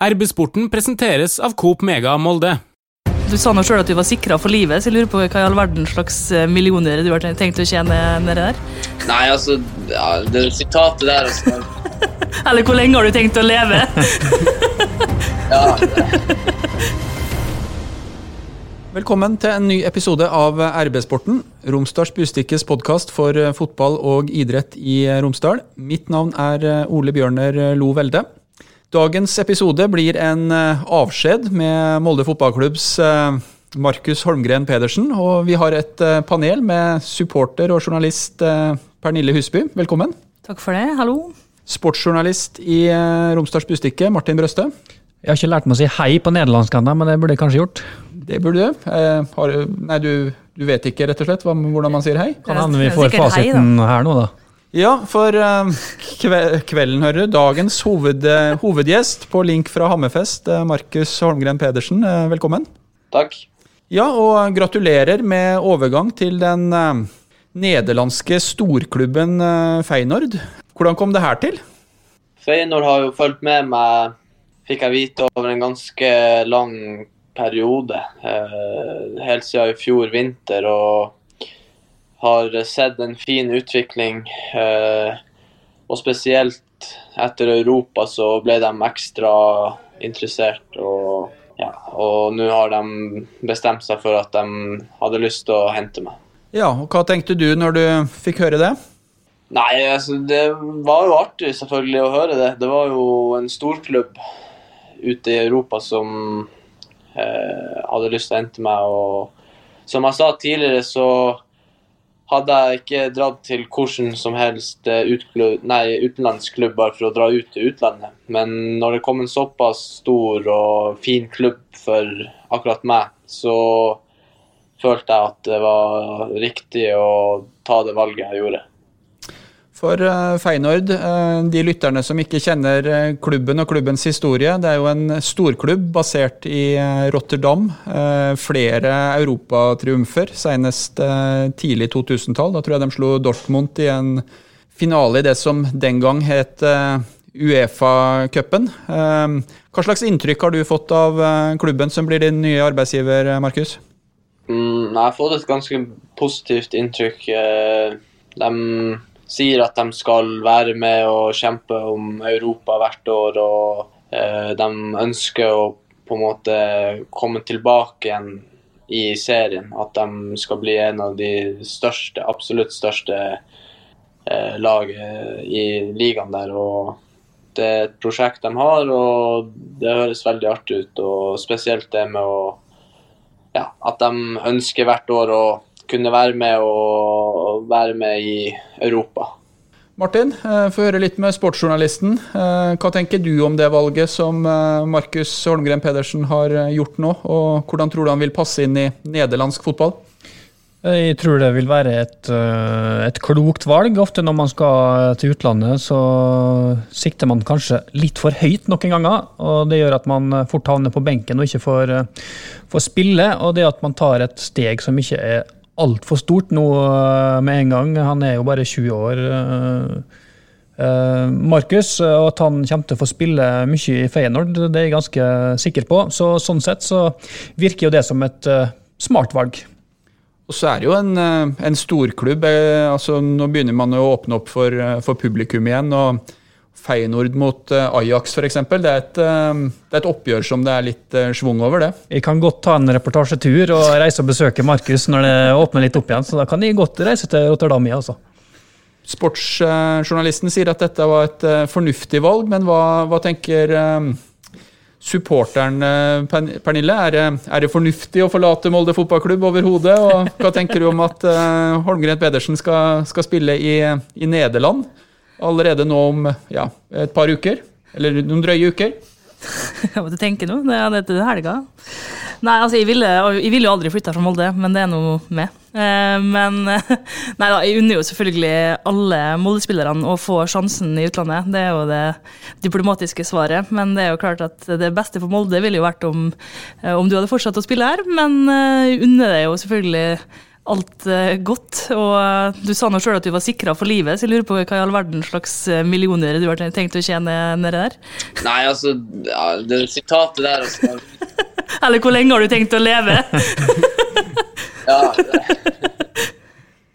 RB-sporten presenteres av Coop Mega Molde. Du sa nå sjøl at du var sikra for livet, så jeg lurer på hva i all verden slags eh, millioner du har tenkt å tjene nedi der? Nei, altså ja, Det sitatet der altså, Eller hvor lenge har du tenkt å leve? ja, Velkommen til en ny episode av RB-sporten, Romsdals Bustikkes podkast for fotball og idrett i Romsdal. Mitt navn er Ole Bjørner Lo Velde. Dagens episode blir en eh, avskjed med Molde fotballklubbs eh, Markus Holmgren Pedersen. Og vi har et eh, panel med supporter og journalist Pernille Husby. Velkommen. Takk for det. Hallo. Sportsjournalist i Romsdals Bustikke, Martin Brøste. Jeg har ikke lært meg å si hei på nederlandsk ennå, men det burde jeg kanskje gjort. Det burde du. Har, nei, du, du, vet ikke rett og slett hvordan man sier hei? Kan hende vi får fasiten hei, her nå, da. Ja, for uh, kvelden, hører du. Dagens hoved, uh, hovedgjest på link fra Hammerfest, uh, Markus Holmgren Pedersen. velkommen. Takk. Ja, og gratulerer med overgang til den nederlandske storklubben Feinord. Hvordan kom det her til? Feinord har jo fulgt med meg, fikk jeg vite, over en ganske lang periode. helt siden i fjor vinter. og har sett en fin utvikling. Eh, og spesielt etter Europa så ble de ekstra interessert. Og, ja, og nå har de bestemt seg for at de hadde lyst til å hente meg. Ja, og Hva tenkte du når du fikk høre det? Nei, altså, Det var jo artig selvfølgelig å høre det. Det var jo en storklubb ute i Europa som eh, hadde lyst til å hente meg. og Som jeg sa tidligere, så hadde jeg ikke dratt til hvordan som helst eh, utenlandsklubb bare for å dra ut til utlandet. Men når det kom en såpass stor og fin klubb for akkurat meg, så følte jeg at det var riktig å ta det valget jeg gjorde. For uh, Feinord, uh, de lytterne som ikke kjenner uh, klubben og klubbens historie, det er jo en storklubb basert i Rotterdam. Flere europatriumfer, senest tidlig 2000-tall. Da tror jeg de slo Dortmund i en finale i det som den gang het Uefa-cupen. Hva slags inntrykk har du fått av klubben som blir din nye arbeidsgiver, Markus? Mm, jeg har fått et ganske positivt inntrykk. De sier at de skal være med og kjempe om Europa hvert år. og eh, De ønsker å på en måte komme tilbake igjen i serien. At de skal bli en av de største, absolutt største eh, laget i ligaen der. og Det er et prosjekt de har, og det høres veldig artig ut. og Spesielt det med å ja, at de ønsker hvert år å kunne være med og være med i Europa. Martin, eh, få høre litt med sportsjournalisten. Eh, hva tenker du om det valget som eh, Markus Holmgren Pedersen har gjort nå, og hvordan tror du han vil passe inn i nederlandsk fotball? Jeg tror det vil være et, et, klokt valg. Ofte når man skal til utlandet, så sikter man kanskje litt for høyt noen ganger. og Det gjør at man fort havner på benken og ikke får, får spille. Og det at man tar et steg som ikke er altfor stort nå eh, med en gang. Han er jo bare 20 år. Eh, eh, Markus, og at han kommer til å få spille mye i Feyenoord, det er jeg ganske sikker på. Så, sånn sett så virker jo det som et smart valg. Og så er det jo en, en storklubb. Altså, nå begynner man å åpne opp for, for publikum igjen. og Feyenoord mot eh, Ajax f.eks. Det, er et, eh, det er et oppgjør som det er litt eh, schwung over, det. Vi kan godt ta en reportasjetur og reise og besøke Markus når det åpner litt opp igjen. Så da kan de godt reise til Rotterdam, jeg altså. Sportsjournalisten sier at dette var et fornuftig valg, men hva, hva tenker supporteren Pernille? Er det, er det, fornuftig å forlate Molde fotballklubb overhodet? Og hva tenker du om at Holmgren Pedersen skal, skal spille i, i Nederland? Allerede nå om ja, et par uker. Eller noen drøye uker. Jeg måtte tenke nå. Det er til helga. Nei, altså, jeg ville, jeg ville jo aldri flytta fra Molde, men det er noe med. Eh, men nei da, jeg unner jo selvfølgelig alle Molde-spillerne å få sjansen i utlandet. Det er jo det diplomatiske svaret. Men det er jo klart at det beste for Molde ville jo vært om, eh, om du hadde fortsatt å spille her. Men jeg unner det jo selvfølgelig alt eh, godt. Og eh, du sa nå sjøl at du var sikra for livet, så jeg lurer på hva i all verden slags eh, millioner du har tenkt å tjene nedi der? Nei, altså, ja, det sitatet der altså, Eller hvor lenge har du tenkt å leve? Ja.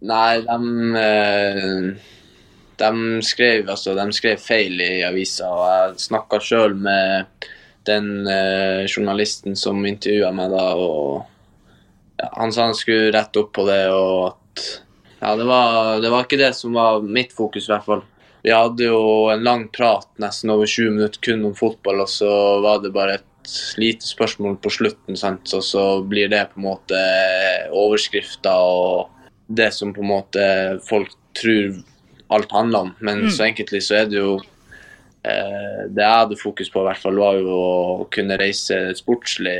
Nei, de, de skrev altså, de skrev feil i avisa, og jeg snakka sjøl med den journalisten som intervjua meg da, og ja, han sa han skulle rette opp på det, og at ja, det var, det var ikke det som var mitt fokus, i hvert fall. Vi hadde jo en lang prat, nesten over 20 minutter, kun om fotball, og så var det bare et lite spørsmål på slutten, sant? og så blir det på en måte overskrifter og det som på en måte folk tror alt handler om. Men så egentlig så er det jo eh, Det jeg hadde fokus på, i hvert fall, var jo å kunne reise sportslig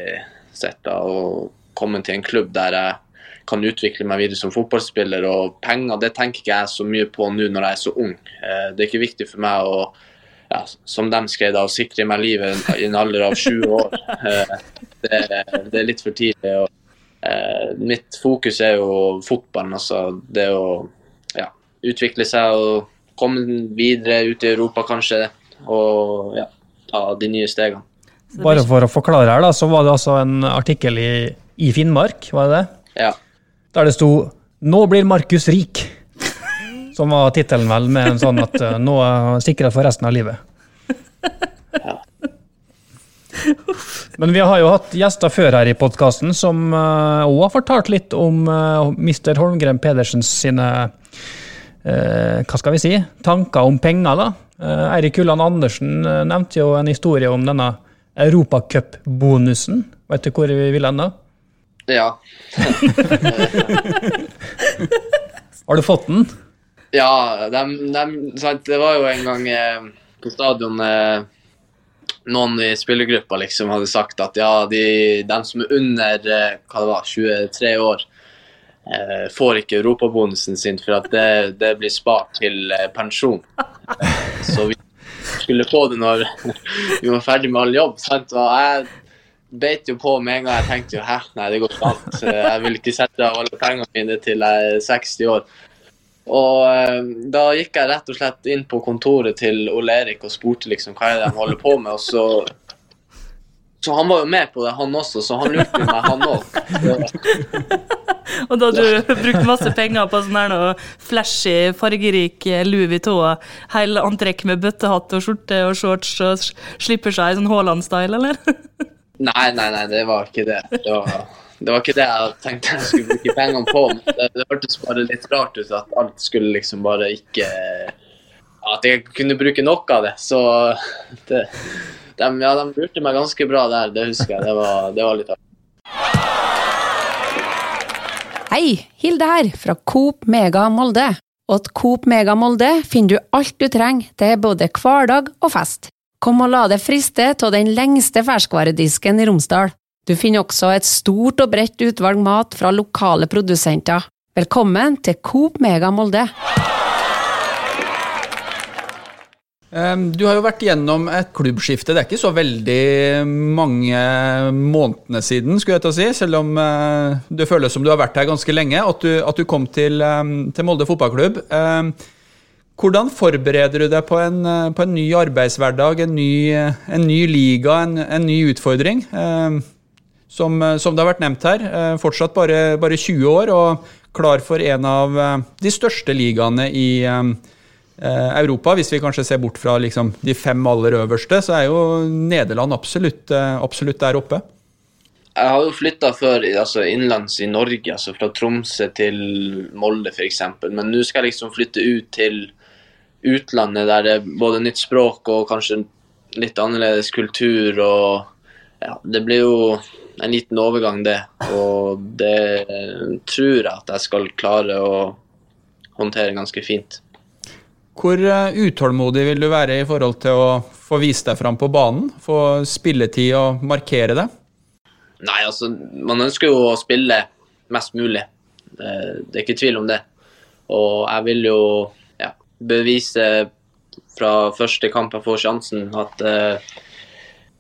sett da, og komme til en klubb der jeg kan utvikle meg videre som fotballspiller. Og penger det tenker ikke jeg så mye på nå når jeg er så ung. Eh, det er ikke viktig for meg å ja, som de skrev da, å sikre meg livet i en alder av 20 år. Eh, Det, det er litt for tidlig. Og, eh, mitt fokus er jo fotballen. altså Det å ja, utvikle seg og komme videre ut i Europa, kanskje. Og ja, ta de nye stegene. Bare for å forklare her, da, så var det altså en artikkel i, i Finnmark, var det det? Ja. Der det sto 'Nå blir Markus rik'. Som var tittelen, vel, med en sånn at eh, nå er sikkerhet for resten av livet. Ja. Men vi har jo hatt gjester før her i podkasten som òg har fortalt litt om uh, Mr. Holmgren Pedersens sine eh, hva skal vi si, tanker om penger. da. Eh, Eirik Ulland Andersen eh, nevnte jo en historie om denne europacupbonusen. Vet du hvor vi vil hen da? Ja. Har du fått den? Ja, de, de, sant, det var jo en gang eh, på stadion eh, noen i spillergruppa liksom hadde sagt at ja, de, de som er under eh, hva det var, 23 år, eh, får ikke europabonusen sin for at det, det blir spart til eh, pensjon. Så vi skulle få det når vi var ferdig med all jobb. Sant? Og jeg beit jo på med en gang. Jeg tenkte jo hæ, nei, det går ikke an. Jeg vil ikke sette av alle pengene mine til jeg er 60 år. Og eh, da gikk jeg rett og slett inn på kontoret til Ole Erik og spurte liksom hva er det de holder på med. Og så, så han var jo med på det, han også, så han lurte meg, han òg. Og da du brukt masse penger på sånn her noe flashy, fargerik Louis Vuitton, hele antrekk med bøttehatt og skjorte og shorts og slipper seg i sånn Haaland-style, eller? Nei, nei, nei, det var ikke det. Det var, det var ikke det jeg tenkte jeg skulle bruke pengene på. Det, det hørtes bare litt rart ut at alt skulle liksom bare ikke At jeg kunne bruke noe av det. Så det, de, ja, de lurte meg ganske bra der, det husker jeg. Det var, det var litt artig. Hei, Hilde her, fra Coop Mega Molde. Og at Coop Mega Molde finner du alt du trenger til både hverdag og fest. Kom og la deg friste av den lengste ferskvaredisken i Romsdal. Du finner også et stort og bredt utvalg mat fra lokale produsenter. Velkommen til Coop Mega Molde. Du har jo vært gjennom et klubbskifte. Det er ikke så veldig mange månedene siden, skulle jeg til å si, selv om eh, det føles som du har vært her ganske lenge, at du, at du kom til, til Molde fotballklubb. Hvordan forbereder du deg på en, eh, på en ny arbeidshverdag, en ny, eh, en ny liga, en, en ny utfordring? Um, som, eh, som det har vært nevnt her, eh, fortsatt bare, bare 20 år og klar for en av eh, de største ligaene i eh, eh, Europa. Hvis vi kanskje ser bort fra liksom, de fem aller øverste, så er jo Nederland absolutt, eh, absolutt der oppe. Jeg har jo flytta før altså innenlands i Norge, altså fra Tromsø til Molde f.eks. Men nå skal jeg liksom flytte ut til utlandet der det er både nytt språk og kanskje litt annerledes kultur. og ja, Det blir jo en liten overgang, det. Og det tror jeg at jeg skal klare å håndtere ganske fint. Hvor eh, utålmodig vil du være i forhold til å få vist deg fram på banen? Få spilletid og markere det? Nei, altså, man ønsker jo å spille mest mulig. Det, det er ikke tvil om det. Og jeg vil jo bevise fra første kamp jeg får sjansen, at eh,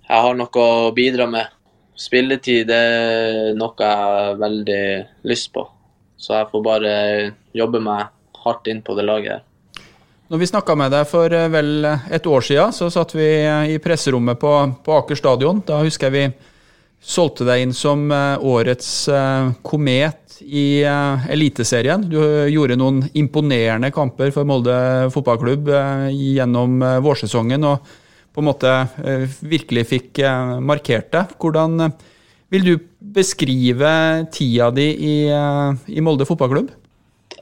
jeg har noe å bidra med. Spilletid er noe jeg har veldig lyst på. Så jeg får bare jobbe meg hardt inn på det laget her. Når vi snakka med deg for eh, vel et år siden, så satt vi i presserommet på, på Aker stadion. Da husker jeg vi solgte deg inn som eh, årets eh, komet i Eliteserien. Du gjorde noen imponerende kamper for Molde fotballklubb gjennom vårsesongen, og på en måte virkelig fikk markert det. Hvordan vil du beskrive tida di i, i Molde fotballklubb?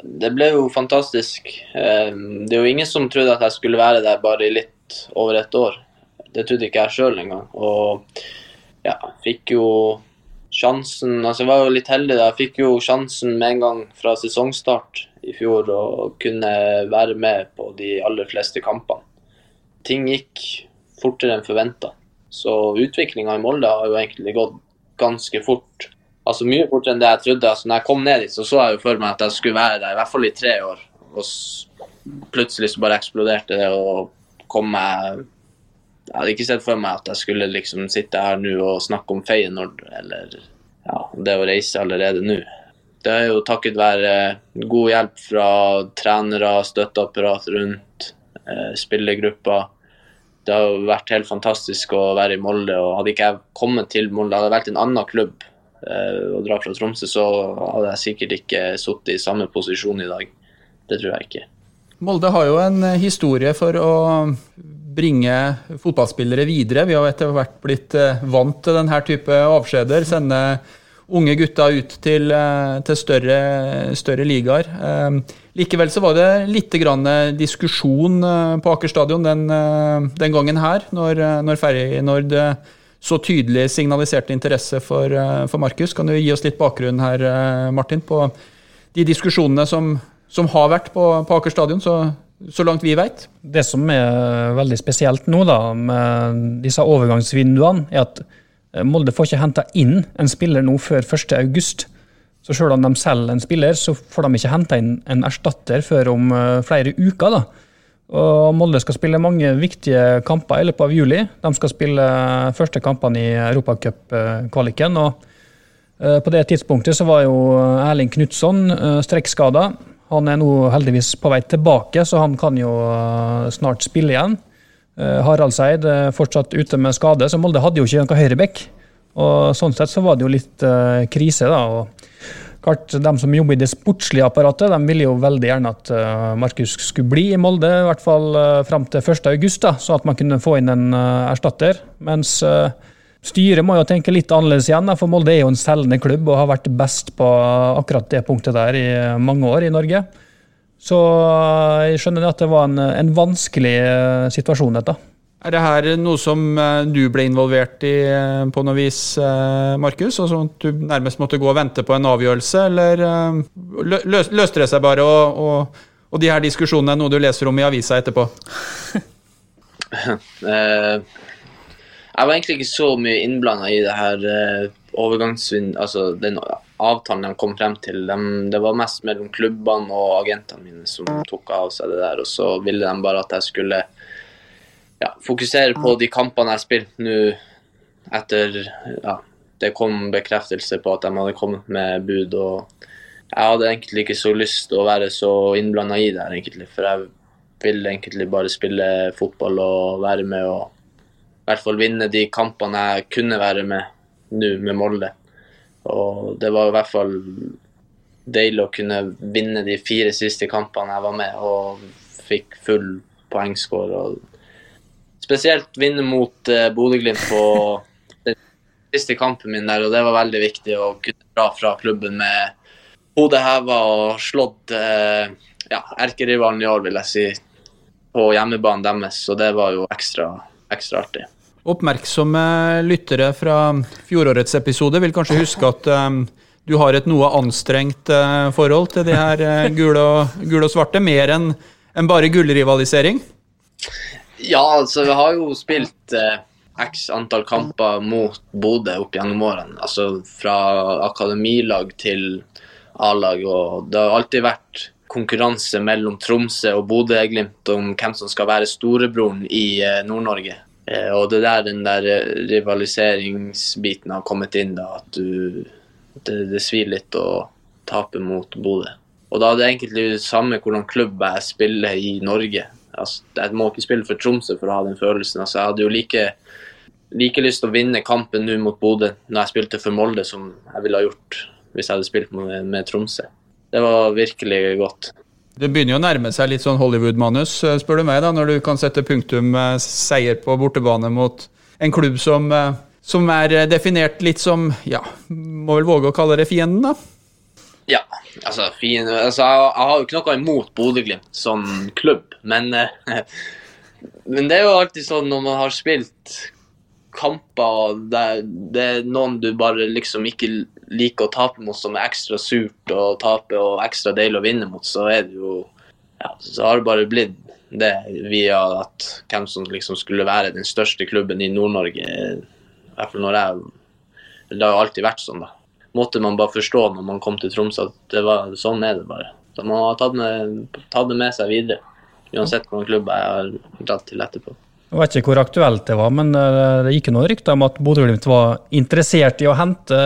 det ble jo fantastisk. Eh, det er jo ingen som trodde at jeg skulle være der bare i litt over et år. Det trodde ikke jeg sjøl engang. Og ja, fikk jo sjansen Altså, jeg var jo litt heldig da. Jeg fikk jo sjansen med en gang fra sesongstart i fjor å kunne være med på de aller fleste kampene. Ting gikk fortere enn forventa. Så utviklinga i Molde har jo egentlig gått ganske fort altså mye fortere enn det jeg trodde. Altså, når jeg kom ned dit, så så jeg jo for meg at jeg skulle være der i hvert fall i tre år. Og plutselig så bare eksploderte det og kom meg Jeg hadde ikke sett for meg at jeg skulle liksom sitte her nå og snakke om Feyenoord eller ja, det å reise allerede nå. Det er jo takket være god hjelp fra trenere, støtteapparat rundt, eh, spillergrupper. Det har vært helt fantastisk å være i Molde. og Hadde ikke jeg kommet til Molde, hadde det vært en annen klubb å eh, dra fra Tromsø, så hadde jeg sikkert ikke sittet i samme posisjon i dag. Det tror jeg ikke. Molde har jo en eh, historie for å bringe fotballspillere videre. Vi har etter hvert blitt eh, vant til denne type avskjeder. Sende unge gutter ut til, til større, større, ligaer. Likevel så var det litt diskusjon på Aker stadion den, den gangen her, når, når Feyenoord så tydelig signaliserte interesse for, eh, for Markus. Kan du gi oss litt bakgrunn her, eh, Martin, på de diskusjonene som, som har vært på, på Aker stadion, så, så, langt vi vet? Det som er veldig spesielt nå da, med disse overgangsvinduene, er at eh, Molde får ikke henta inn en spiller nå før 1.8. Så selv om de selger en spiller, så får de ikke henta inn en erstatter før om flere uker. da. Og Molde skal spille mange viktige kamper i løpet av juli. De skal spille første kampene i Europacup-kvaliken. eh, På det tidspunktet så var jo Erling Knutson eh, strekkskada. Han er nå heldigvis på vei tilbake, så han kan jo eh, snart spille igjen. Haraldseid er fortsatt ute med skade, så Molde hadde jo ikke noen høyrebekk. Og Sånn sett så var det jo litt krise. da, og Klart, De som jobber i det sportslige apparatet, de ville jo veldig gjerne at uh, Markus skulle bli i Molde, i hvert fall uh, fram til 1.8, så at man kunne få inn en uh, erstatter. Mens uh, styret må jo tenke litt annerledes igjen, for Molde er jo en selgende klubb og har vært best på akkurat det punktet der i mange år i Norge. Så jeg skjønner at det var en, en vanskelig situasjon, dette. Er det her noe som eh, du ble involvert i eh, på noe vis, eh, Markus? Og sånn at du nærmest måtte gå og vente på en avgjørelse, eller løste det seg bare, og, og, og de her diskusjonene er noe du leser om i avisa etterpå? jeg var egentlig ikke så mye innblanda i det her overgangsvinn... Altså den avtalen de kom frem til. De, det var mest mellom klubbene og agentene mine som tok av seg det der, og så ville de bare at jeg skulle ja, fokusere på de kampene jeg har spilt nå etter ja, det kom bekreftelse på at de hadde kommet med bud. og Jeg hadde egentlig ikke så lyst til å være så innblanda i det, egentlig, for jeg vil egentlig bare spille fotball og være med og i hvert fall vinne de kampene jeg kunne være med nå med Molde. Og det var i hvert fall deilig å kunne vinne de fire siste kampene jeg var med og fikk full poengscore. og spesielt vinne mot uh, Bodø-Glimt på den siste kampen min der, og det var veldig viktig å kunne dra fra klubben med hodet heva og slått uh, ja, erkerivalen i år, vil jeg si, på hjemmebanen deres. Så det var jo ekstra, ekstra artig. Oppmerksomme lyttere fra fjorårets episode vil kanskje huske at um, du har et noe anstrengt uh, forhold til de her uh, gule, og, gule og svarte, mer enn en bare gullrivalisering? Ja, altså vi har jo spilt uh, x antall kamper mot Bodø opp gjennom årene. Altså fra akademilag til A-lag. Og det har alltid vært konkurranse mellom Tromsø og Bodø-Glimt om hvem som skal være storebroren i eh, Nord-Norge. Eh, og det er der den der eh, rivaliseringsbiten har kommet inn, da. At du Det, det svir litt å tape mot Bodø. Og da er det egentlig det samme hvordan klubb jeg spiller i Norge. Altså, jeg må ikke spille for Tromsø for å ha den følelsen. Altså, jeg hadde jo like, like lyst til å vinne kampen nå mot Bodø når jeg spilte for Molde, som jeg ville ha gjort hvis jeg hadde spilt med, med Tromsø. Det var virkelig godt. Det begynner jo å nærme seg litt sånn Hollywood-manus, eh, spør du meg, da, når du kan sette punktum med seier på bortebane mot en klubb som, eh, som er definert litt som, ja, må vel våge å kalle det fienden, da? Ja, altså, fin, altså jeg, jeg, har jo ikke noe imot Bodø-Glimt som klubb, men, eh, men det er jo alltid sånn når man har spilt kamper der det er noen du bare liksom ikke liker å tape mot, som er ekstra surt å tape og ekstra deilig å vinne mot, så er det jo ja, Så har det bare blitt det via at hvem som liksom skulle være den største klubben i Nord-Norge. I hvert fall når jeg Det har jo alltid vært sånn, da. Måtte man bare forstå når man kom til Tromsø at det var, sånn er det bare. Så man har tatt, med, tatt det med seg videre. Uansett hvilken klubb jeg har dratt til etterpå. Jeg vet ikke hvor aktuelt det var, men eh, det gikk noen rykter om at Bodø-Glimt var interessert i å hente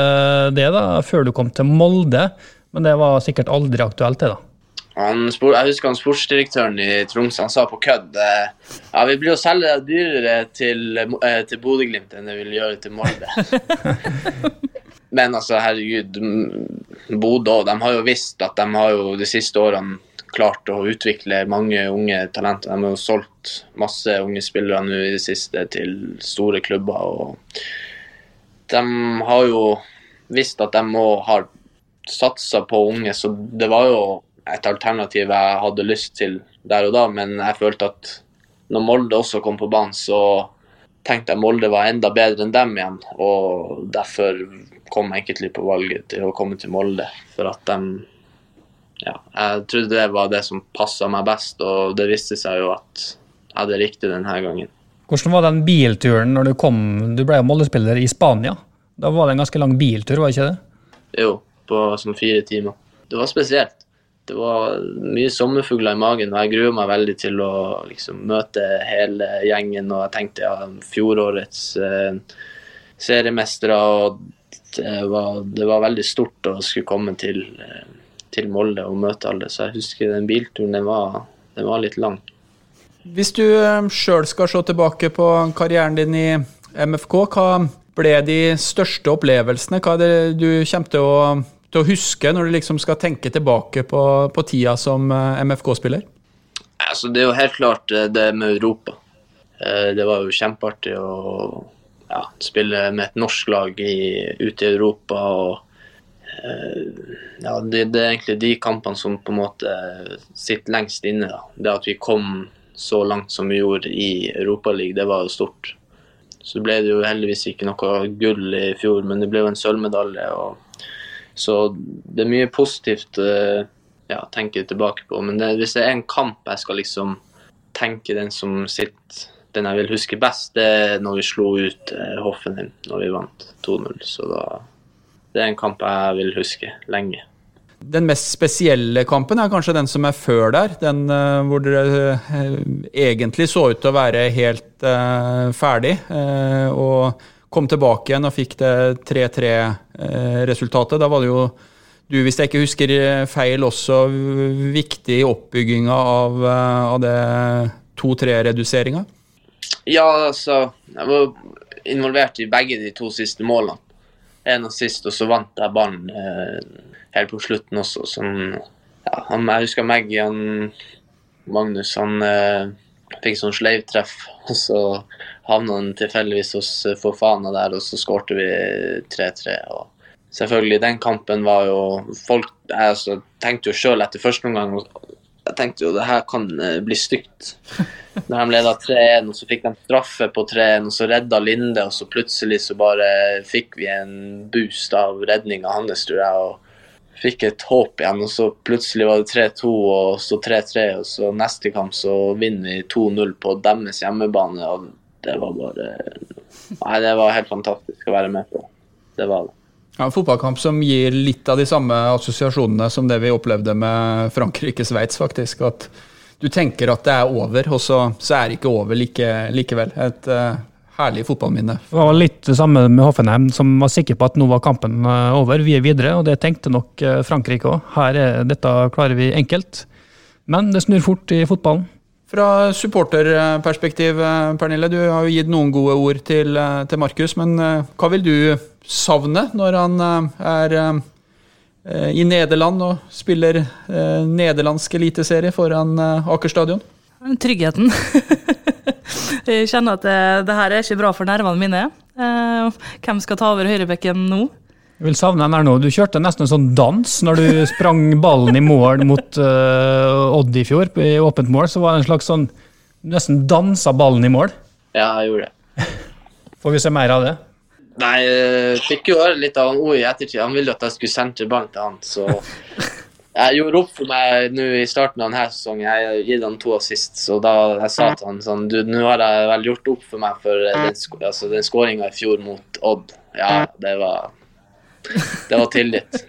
det da, før du kom til Molde. Men det var sikkert aldri aktuelt, det da. Han, jeg husker han sportsdirektøren i Tromsø han sa på kødd eh, ja, vi blir å selge dyrere til, eh, til Bodø-Glimt enn det vil gjøre til Molde. Men altså, herregud, Bodø de har jo visst at de har jo de siste årene klart å utvikle mange unge talenter. De har jo solgt masse unge spillere nå i det siste til store klubber. og De har jo visst at de må ha satsa på unge, så det var jo et alternativ jeg hadde lyst til der og da, men jeg følte at når Molde også kom på banen, så tenkte jeg Molde var enda bedre enn dem igjen. Og derfor kom jeg egentlig på valget til å komme til Molde. For at de ja, jeg trodde det var det som passa meg best, og det viste seg jo at jeg hadde riktig denne gangen. Hvordan var den bilturen når du kom? Du ble jo Molde-spiller i Spania. Da var det en ganske lang biltur, var det ikke det? Jo, på sånn fire timer. Det var spesielt. Det var mye sommerfugler i magen, og jeg gruer meg veldig til å liksom, møte hele gjengen. Og jeg tenkte ja, fjorårets eh, seriemestere, og det var, det var, veldig stort å skulle komme til eh, til Molde og møte alle. Så jeg husker den bilturen, den var, den var litt lang. Hvis du eh, sjøl skal se tilbake på karrieren din i MFK, hva ble de største opplevelsene? Hva er det du kommer til å, til å huske når du liksom skal tenke tilbake på, på tida som eh, MFK-spiller? Altså, det er jo helt klart eh, det med Europa. Det var jo kjempeartig å ja, spille med et norsk lag i, ute i Europa. og ja, det, det, er egentlig de kampene som på en måte sitter lengst inne. Da. Det at vi kom så langt som vi gjorde i Europaligaen, det var jo stort. Så ble det jo heldigvis ikke noe gull i fjor, men det ble jo en sølvmedalje. Så det er mye positivt å ja, tenker tilbake på. Men det, hvis det er en kamp jeg skal liksom tenke den som sitter den jeg vil huske best, det er når vi slo ut eh, Hoffenheim når vi vant 2-0. Så da det er en kamp jeg vil huske lenge. Den mest spesielle kampen er kanskje den som er før der. Den uh, hvor dere uh, egentlig så ut til å være helt uh, ferdig. og kom tilbake igjen og fikk det 3-3-resultatet. Da var det jo du, hvis jeg ikke husker feil, også viktig i oppbygginga av, av det 2-3-reduseringa? Ja, altså Jeg var involvert i begge de to siste målene en assist, og så vant jeg ballen eh, helt på slutten også. Sånn, ja, han, jeg husker Maggie, han, Magnus, han eh, fikk sånn sleivtreff. Og så havna han tilfeldigvis hos eh, Fofana der, og så skårte vi 3-3. og Selvfølgelig, den kampen var jo folk, Jeg altså, tenkte jo sjøl etter første omgang jeg tenkte jo det her kan eh, bli stygt. Når de leda 3-1, og så fikk de straffe på 3-1, og så redda Linde, og så plutselig så bare fikk vi en boost av redninga hans, tror jeg. og Fikk et håp igjen, og så plutselig var det 3-2 og så 3-3. Og så neste kamp så vinner vi 2-0 på deres hjemmebane, og det var bare Nei, det var helt fantastisk å være med på. Det var det. Ja, En fotballkamp som gir litt av de samme assosiasjonene som det vi opplevde med Frankrike-Sveits, faktisk. At du tenker at det er over, og så, så er det ikke over like, likevel. Et uh, herlig fotballminne. Det var litt det samme med Hoffenheim, som var sikker på at nå var kampen eh, over, vi er videre. Og det tenkte nok eh, Frankrike òg. Her er dette klarer vi enkelt. Men det snur fort i fotballen. Fra supporterperspektiv, Pernille, du har jo gitt noen gode ord til, til Markus. Men hva vil du savne når han eh, er eh, i Nederland og spiller eh, nederlandsk eliteserie foran Aker stadion? Tryggheten. jeg kjenner at det, det her er ikke bra for nervene mine. Eh, hvem skal ta over høyrebekken nå? Jeg vil savne den her nå. Du kjørte nesten en sånn dans når du sprang ballen i mål mot uh, Odd i fjor, i åpent mål. Så var det en slags sånn Du nesten dansa ballen i mål. Ja, jeg gjorde det. Får vi se mer av det? Nei, jeg fikk jo høre litt av han O i ettertid. Han ville at jeg skulle sentre ballen til han, så jeg gjorde opp for meg nå i starten av denne sesongen. Jeg har gitt han to assist, så da jeg sa til han sånn Du, nå har jeg vel gjort opp for meg for den, sk- altså, den skåringa i fjor mot Odd. Ja, det var Det var tillit.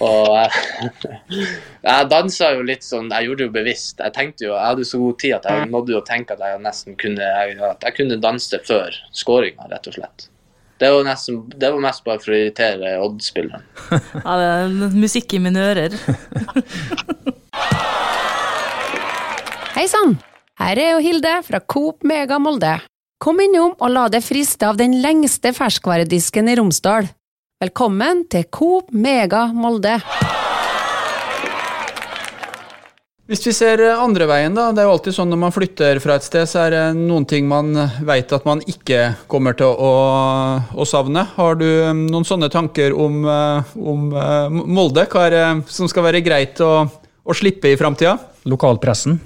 Og jeg, jeg dansa jo litt sånn Jeg gjorde det jo bevisst. Jeg tenkte jo, jeg hadde så god tid at jeg nådde jo å tenke at jeg nesten kunne At jeg kunne danse før skåringa, rett og slett. Det var, nesten, det var mest bare for å irritere Odd-spilleren. Ja, det er musikk i mine ører. Hei sann! Her er jo Hilde fra Coop Mega Molde. Kom innom og la deg friste av den lengste ferskvaredisken i Romsdal. Velkommen til Coop Mega Molde. Hvis vi ser andre veien, da. Det er jo alltid sånn når man flytter fra et sted, så er det noen ting man vet at man ikke kommer til å, å savne. Har du eh, noen sånne tanker om, eh, om eh, Molde? Hva er det som skal være greit å, å slippe i framtida? Lokalpressen.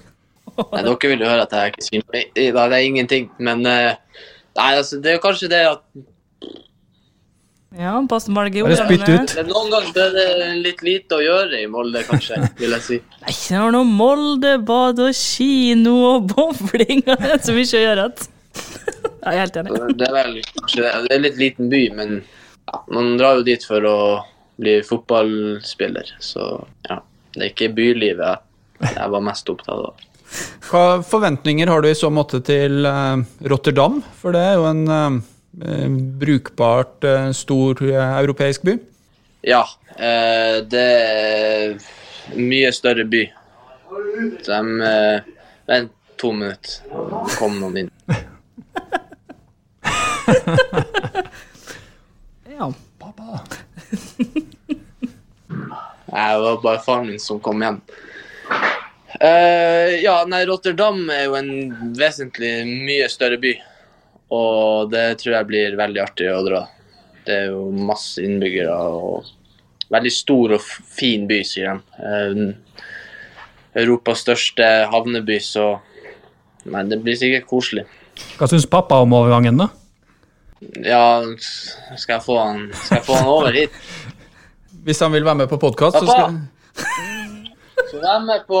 Nei, dere vil jo høre at jeg ikke sier. Nei, det er ingenting. Men eh, nei, altså, det er jo kanskje det at Ja, passe Marge Bare spytt ut. det noen ganger er det litt lite å gjøre i Molde, kanskje, vil jeg si. Nei, Ikke noe Molde, bad og kino og bowling. Det er så mye å gjøre. at- jeg er helt enig. Det er vel kanskje det. Det er litt liten by, men ja, man drar jo dit for å bli fotballspiller. Så ja, det er ikke bylivet jeg, var mest opptatt av. Hva forventninger har du i så måte til eh, Rotterdam? For det er jo en eh, brukbart eh, stor eh, europeisk by. Ja, eh, det er en mye større by. De eh, Vent to minutter, så kom noen inn. Ja. Pappa. det var bare faren min som kom hjem. Uh, ja, nei, Rotterdam er jo en vesentlig mye større by. Og det tror jeg blir veldig artig å dra. Det er jo masse innbyggere og veldig stor og fin by, sier de. Eh, Europas største havneby, så Nei, det blir sikkert koselig. Hva syns pappa om overgangen, da? Ja, skal jeg få han, skal jeg få han over hit? Hvis han vil være med på podkast, så skal Pappa! skal Så vær med på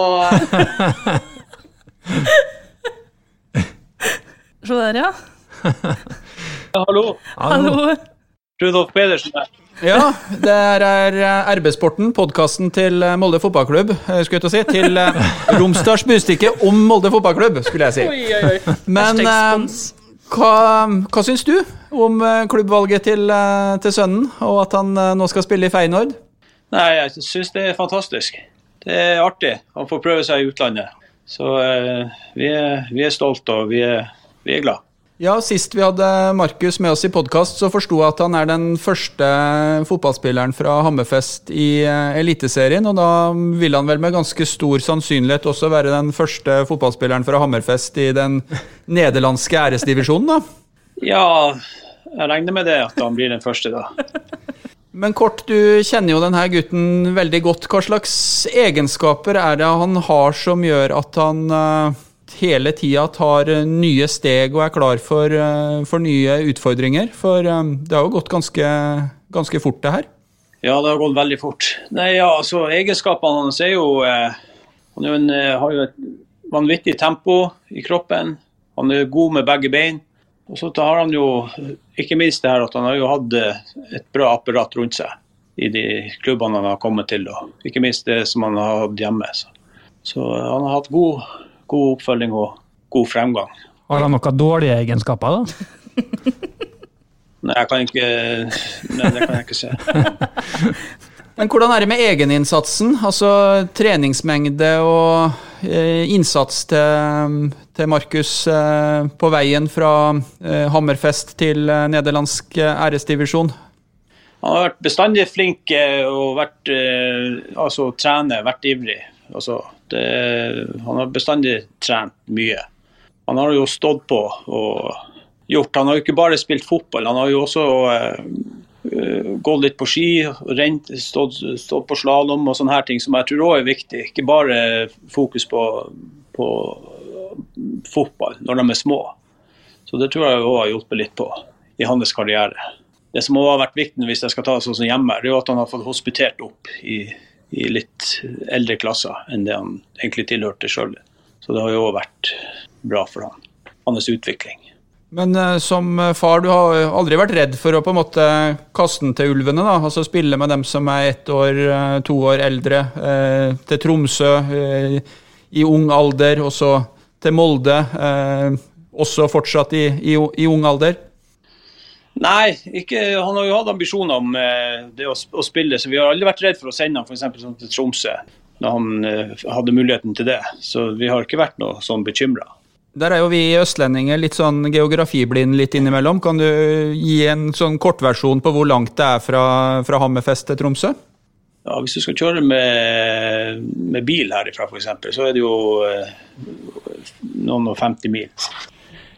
Se der, ja. Hallo, Hallo. Rudolf Pedersen her. Ja, det er eh, RB-sporten, podkasten til eh, Molde fotballklubb. eh, Skulle jeg til å si. Til Romsdals Budstikke om Molde fotballklubb, skulle jeg si. Oi, oi, oi. Men hva, hva syns du om klubbvalget til, til sønnen, og at han nå skal spille i Feyenoord? Nei, jeg syns det er fantastisk. Det er artig. Han får prøve seg i utlandet. Så eh, vi, er, vi er stolte og vi er, vi er glad. Ja, Sist vi hadde Markus med oss i podkast, så forsto jeg at han er den første fotballspilleren fra Hammerfest i eh, Eliteserien. Og da vil han vel med ganske stor sannsynlighet også være den første fotballspilleren fra Hammerfest i den nederlandske æresdivisjonen, da. Ja, jeg regner med det at han blir den første, da. Men kort, du kjenner jo denne gutten veldig godt. Hva slags egenskaper er det han har som gjør at han eh, hele tida tar eh, nye steg og er klar for, eh, for nye utfordringer? For eh, det har jo gått ganske, ganske fort, det her. Ja, det har gått veldig fort. Nei, ja, altså Egenskapene hans er jo Han har jo et vanvittig tempo i kroppen. Han er god med begge bein. Og så har han jo ikke minst det her at han har jo hatt et bra apparat rundt seg i de klubbene han har kommet til. Og ikke minst det som han har hatt hjemme. Så, så han har hatt god, god oppfølging og god fremgang. Har han noen dårlige egenskaper, da? Nei, jeg kan ikke Nei, det kan jeg ikke se. Men hvordan er det med egeninnsatsen? Altså treningsmengde og eh, innsats til, til Markus eh, på veien fra eh, Hammerfest til eh, nederlandsk eh, æresdivisjon? Han har vært bestandig flink eh, og vært eh, altså trene, vært ivrig. Altså, det, han har bestandig trent mye. Han har jo stått på og gjort Han har jo ikke bare spilt fotball, han har jo også eh, eh, gått litt på ski, rent, stått, stått på slalåm og sånne her ting som jeg tror òg er viktig. Ikke bare fokus på, på fotball når de er små. Så det tror jeg òg har hjulpet litt på i hans karriere. Det som også har vært viktig hvis jeg skal ta det sånn som hjemme, det er jo at han har fått hospitert opp i, i litt eldre klasser enn det han egentlig tilhørte sjøl. Så det har jo òg vært bra for han, hans utvikling. Men uh, som far, du har aldri vært redd for å på en måte kaste den til ulvene? da, Altså spille med dem som er ett år, eh, to år eldre, uh, til Tromsø uh, i ung alder, og så til Molde, eh, også fortsatt i, i, i ung alder? Nei, ikke, han har jo hatt ambisjoner om eh, det å, å, spille, så vi har aldri vært redd for å sende ham f.eks. sånn til Tromsø når han eh, hadde muligheten til det. Så vi har ikke vært noe sånn bekymra. Der er jo vi østlendinger litt sånn geografiblind litt innimellom. Kan du gi en sånn kortversjon på hvor langt det er fra, fra Hammerfest til Tromsø? Ja, Hvis du skal kjøre med, med bil herifra f.eks., så er det jo eh, noen og 50 mil.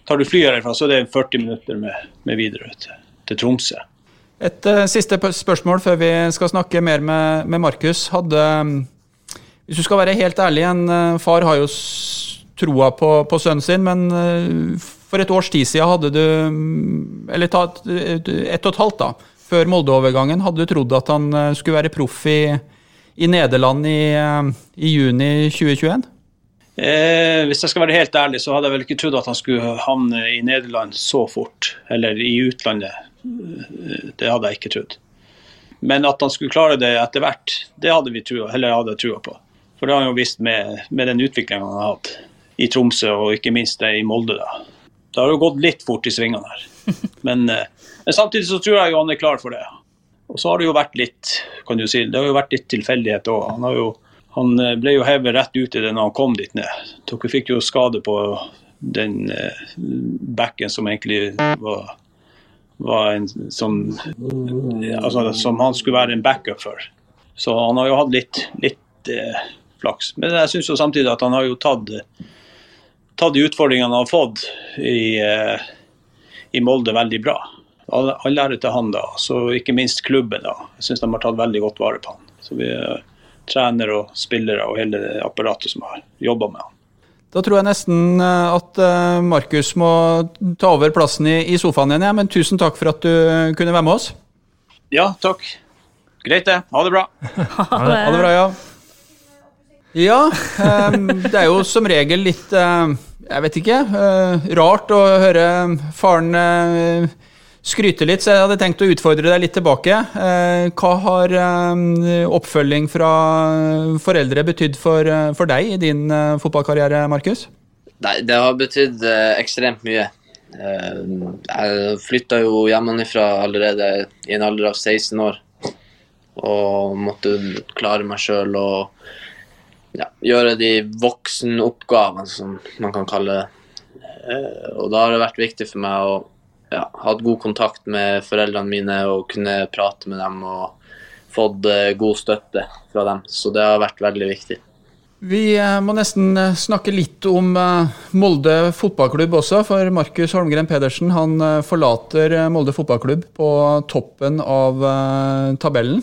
Tar du fly herfra, så er det 40 minutter med, med videre til, til, Tromsø. Et uh, siste spørsmål før vi skal snakke mer med, med Markus. Hadde, hvis du skal være helt ærlig, en uh, far har jo troa på, på, sønnen sin, men uh, for et års tid siden hadde du Eller ta et og et halvt, da. Før Molde-overgangen, hadde du trodd at han skulle være proff i, i Nederland i, i juni 2021? Eh, hvis jeg skal være helt ærlig, så hadde jeg vel ikke trodd at han skulle havne i Nederland så fort. Eller i utlandet. Det hadde jeg ikke trodd. Men at han skulle klare det etter hvert, det hadde vi trua, eller hadde jeg trua på. For det har han jo visst med, med den utviklinga han har hatt i Tromsø, og ikke minst i Molde. da. Det har jo gått litt fort i svingene her. Men, eh, men, samtidig så tror jeg jo han er klar for det. Og så har det jo vært litt kan du si, det har jo vært litt tilfeldighet òg. Han har jo han eh, ble jo hevet rett ut i det når han kom dit ned. Dere fikk jo skade på den eh, backen som egentlig var, var en som altså, Som han skulle være en backup for. Så han har jo hatt litt, litt eh, flaks. Men jeg syns samtidig at han har jo tatt, tatt de utfordringene han har fått i, eh, i Molde, veldig bra. All, ære til han, da. Så ikke minst klubben. da. Jeg syns de har tatt veldig godt vare på han. Så vi trenere og spillere og hele apparatet som har jobba med han. Da tror jeg nesten eh, at eh, Markus må ta over plassen i, sofaen igjen, ja. men tusen takk for at du kunne være med oss. Ja, takk. Greit det. Ha det bra. ha, det. ha det bra, ja. Ja, det er jo som regel litt Jeg vet ikke. Rart å høre faren skryte litt, så jeg hadde tenkt å utfordre deg litt tilbake. Eh, hva har eh, oppfølging fra foreldre betydd for, eh, for deg i din fotballkarriere, Markus? Nei, det har betydd ekstremt mye. Jeg flytta jo hjemmefra allerede i en alder av 16 år. Og måtte klare meg sjøl og ja, gjøre de voksenoppgavene, som man kan kalle det. Og da har det vært viktig for meg å ja, hatt god kontakt med foreldrene mine og kunne prate med dem og fått eh, god støtte fra dem. Så det har vært veldig viktig. Vi eh, må nesten eh, snakke litt om Molde fotballklubb også, for Markus Holmgren Pedersen han forlater Molde fotballklubb på toppen av tabellen.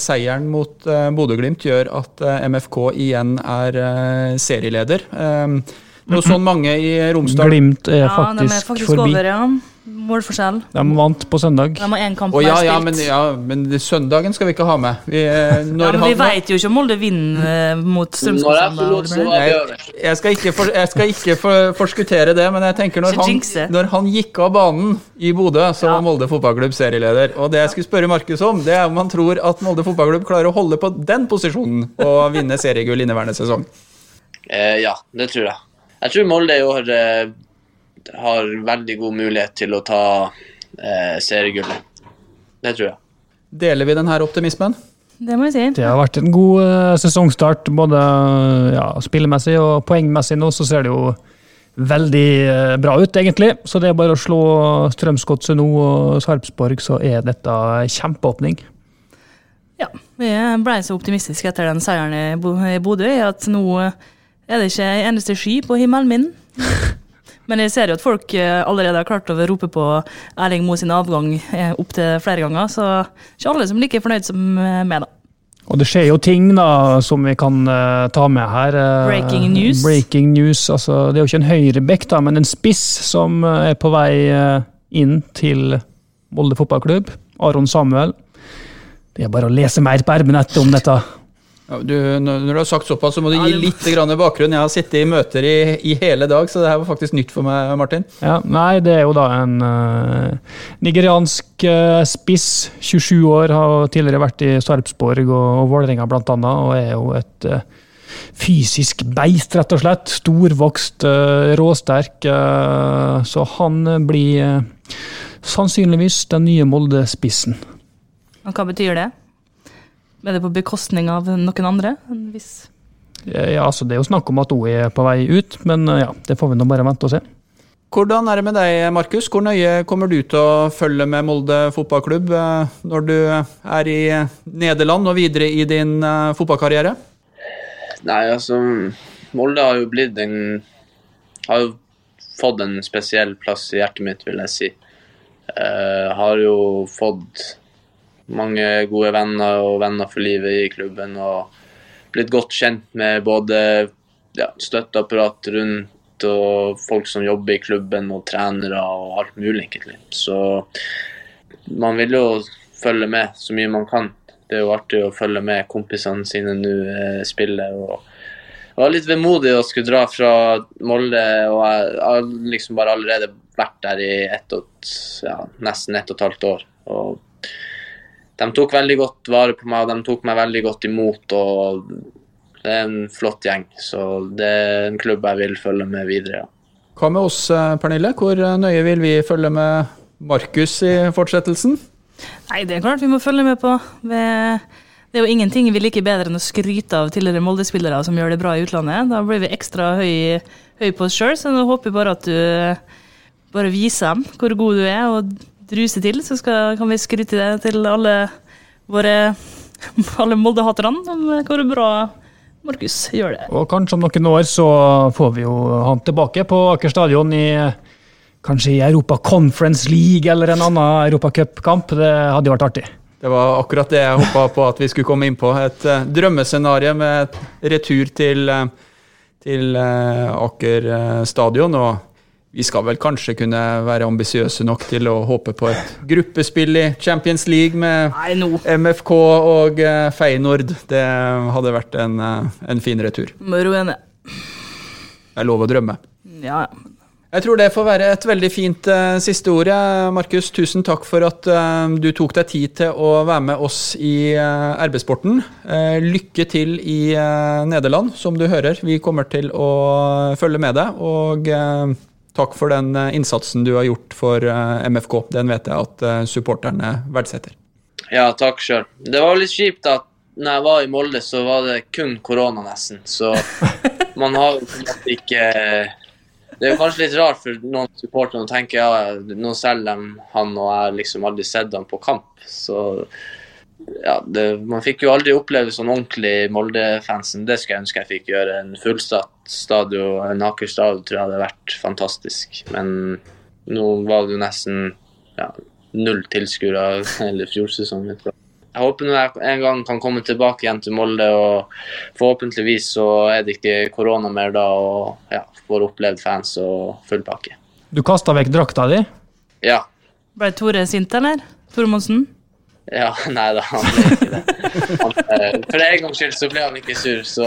Seieren mot Bodø-Glimt gjør at MFK igjen er serieleder. Det er jo sånn mange i Romsdal Glimt er faktisk, ja, er faktisk forbi. Over, ja. Målforskjell. De vant på søndag. De har én kamp oh, ja, ja, men, ja, men søndagen skal vi ikke ha med. Vi, eh, ja, men vi vet jo ikke om Molde vinner eh, mot Strømsgodset. Jeg, jeg skal ikke, for, jeg skal ikke for, forskuttere det, men jeg tenker når han, når han gikk av banen i Bodø, så var Molde fotballklubb serieleder. Og det jeg skulle spørre Markus om, det er om han tror at Molde fotballklubb klarer å holde på den posisjonen og vinne seriegull inneværende sesong. Eh, ja, det tror jeg. Jeg tror Molde i år eh, har veldig god mulighet til å ta eh, seriegullet. Det tror jeg. Deler vi denne optimismen? Det må jeg si. Det har vært en god eh, sesongstart, både ja, spillemessig og poengmessig. Nå så ser det jo veldig eh, bra ut, egentlig. Så det er bare å slå Strømsgodset nå og Sarpsborg, så er dette kjempeåpning. Ja, vi ble så optimistiske etter den seieren i Bodø at nå er det ikke en eneste sky på himmelen min. Men jeg ser jo at folk eh, allerede har klart å rope på Erling Moe sin avgang eh, opptil flere ganger, så ikke alle som er like fornøyd som eh, meg, da. Og det skjer jo ting da, som vi kan uh, ta med her. Uh, Breaking news. Breaking news. Altså, det er jo ikke en høyrebekk, da, men en spiss som uh, er på vei inn til Molde fotballklubb. Aron Samuel. Det er bare å lese mer på ermenettet om dette. Ja, du, når du har sagt såpass, så må du gi litt grann bakgrunn. Jeg har sittet i møter i, i hele dag, så det her var faktisk nytt for meg, Martin. Ja, nei, det er jo da en uh, nigeriansk uh, spiss, 27 år, har tidligere vært i Sarpsborg og, og Vålerenga annet, og er jo et uh, fysisk beist, rett og slett. Storvokst, råsterk. så han blir sannsynligvis den nye Molde-spissen. Og hva betyr det? Er det på bekostning av noen andre? Hvis Ja, altså, det er jo snakk om at hun er på vei ut, men eh, ja, det får vi nå bare vente og se. Hvordan er det med deg, Markus? Hvor nøye kommer du til å følge med Molde fotballklubb eh, når du er i Nederland og videre i din eh, fotballkarriere? Nei, altså Molde har jo blitt en Har jo fått en spesiell plass i hjertet mitt, vil jeg si. Uh, har jo fått mange gode venner og venner for livet i klubben. Og blitt godt kjent med både ja, støtteapparat rundt og folk som jobber i klubben og trenere og alt mulig, egentlig. Så man vil jo følge med så mye man kan. Det er jo artig å følge med kompisene sine nå eh, spille. og jeg var litt vemodig å skulle dra fra Molde, og jeg har liksom bare allerede vært der i ett og, ja, nesten ett og et halvt år. Og de tok veldig godt vare på meg, og de tok meg veldig godt imot. og Det er en flott gjeng, så det er en klubb jeg vil følge med videre. ja. Hva med oss, eh, Pernille? Hvor eh, nøye vil vi følge med Markus i fortsettelsen? Nei, det er klart vi må følge med på. Det det er jo ingenting vi liker bedre enn å skryte av tidligere Molde-spillere som gjør det bra i utlandet. Da blir vi ekstra høy, høy på oss sjøl, så nå håper jeg bare at du bare viser dem hvor god du er, og druser til. Så skal, kan vi skryte det til alle våre alle Molde-haterne om hvor bra Markus gjør det. Og kanskje om noen år så får vi jo han tilbake på Aker stadion i kanskje i Europa Conference League eller en annen Europacupkamp. Det hadde jo vært artig. Det var akkurat det jeg håpa på at vi skulle komme inn på. Et uh, drømmescenario med retur til, eh, til uh, Aker stadion. Og vi skal vel kanskje kunne være ambisiøse nok til å håpe på et gruppespill i Champions League med Nei, no. MFK og eh, Feyenoord. Det hadde vært en, eh, en fin retur. Moro roe. Det er lov å drømme. Ja, ja. Jeg tror det får være et veldig fint uh, siste ord. Markus, tusen takk for at uh, du tok deg tid til å være med oss i uh, RB-sporten. Lykke til i Nederland, som du hører. Vi kommer til å følge med deg. Og takk for den eh, innsatsen du har gjort for eh, MFK. Den vet jeg at eh, supporterne verdsetter. Ja, takk sjøl. Det var litt kjipt at når jeg var i Molde, så var det kun korona, nesten. Så man har jo på en måte ikke Det er jo kanskje litt rart for noen supportere å tenke ja, nå selger de han, og jeg har liksom aldri sett han på kamp. Så ja, det, man fikk jo aldri oppleve sånn ordentlig Molde-fansen. Det skulle jeg ønske jeg fikk gjøre. En fullsatt stadion, en Aker stadion, tror jeg hadde vært fantastisk. Men nå var det jo nesten ja, null tilskuere hele fjorsesongen. Jeg håper når jeg en gang kan komme tilbake igjen til Molde, og forhåpentligvis så er det ikke korona mer da, og ja, får opplevd fans og full pakke. Du kasta vekk drakta di. Ja. Ble Tore sint, eller? Tore Monsen? Ja, nei da, han ble ikke det. Han, eh, for en gangs skyld så ble han ikke sur, så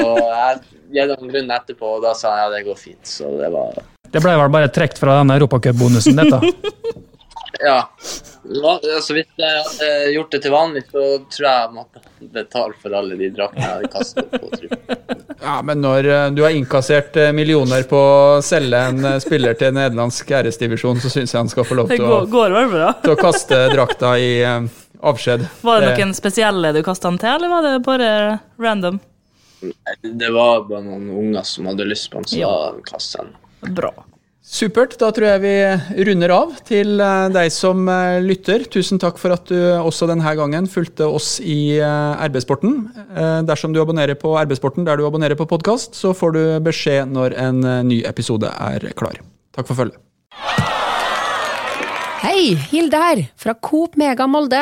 jeg ga ham grunnen etterpå, og da sa han ja, det går fint. Så det var Det ble vel bare trukket fra den europacupbonusen, dette. Ja. Va- Altså, hvis jeg hadde gjort det til vanlig, så tror jeg jeg måtte betale for alle de draktene jeg hadde kastet på trynet. Ja, men når eh, du har inkassert eh, millioner på å selge en spiller til nederlandsk æresdivisjon, så syns jeg han skal få lov Det til å, til å kaste drakta i avskjed. Var det noen spesielle du kasta den til, eller var det bare random? Det var bare noen unger som hadde lyst på den, så Ja. kasta den. Bra. Supert. Da tror jeg vi runder av. Til eh, deg som eh, lytter, tusen takk for at du også denne gangen fulgte oss i eh, RB-sporten. Dersom du abonnerer på RB-sporten der du abonnerer på podkast, så får du beskjed når en ny episode er klar. Takk for følget. Hei, Hilde her, fra Coop Mega Molde.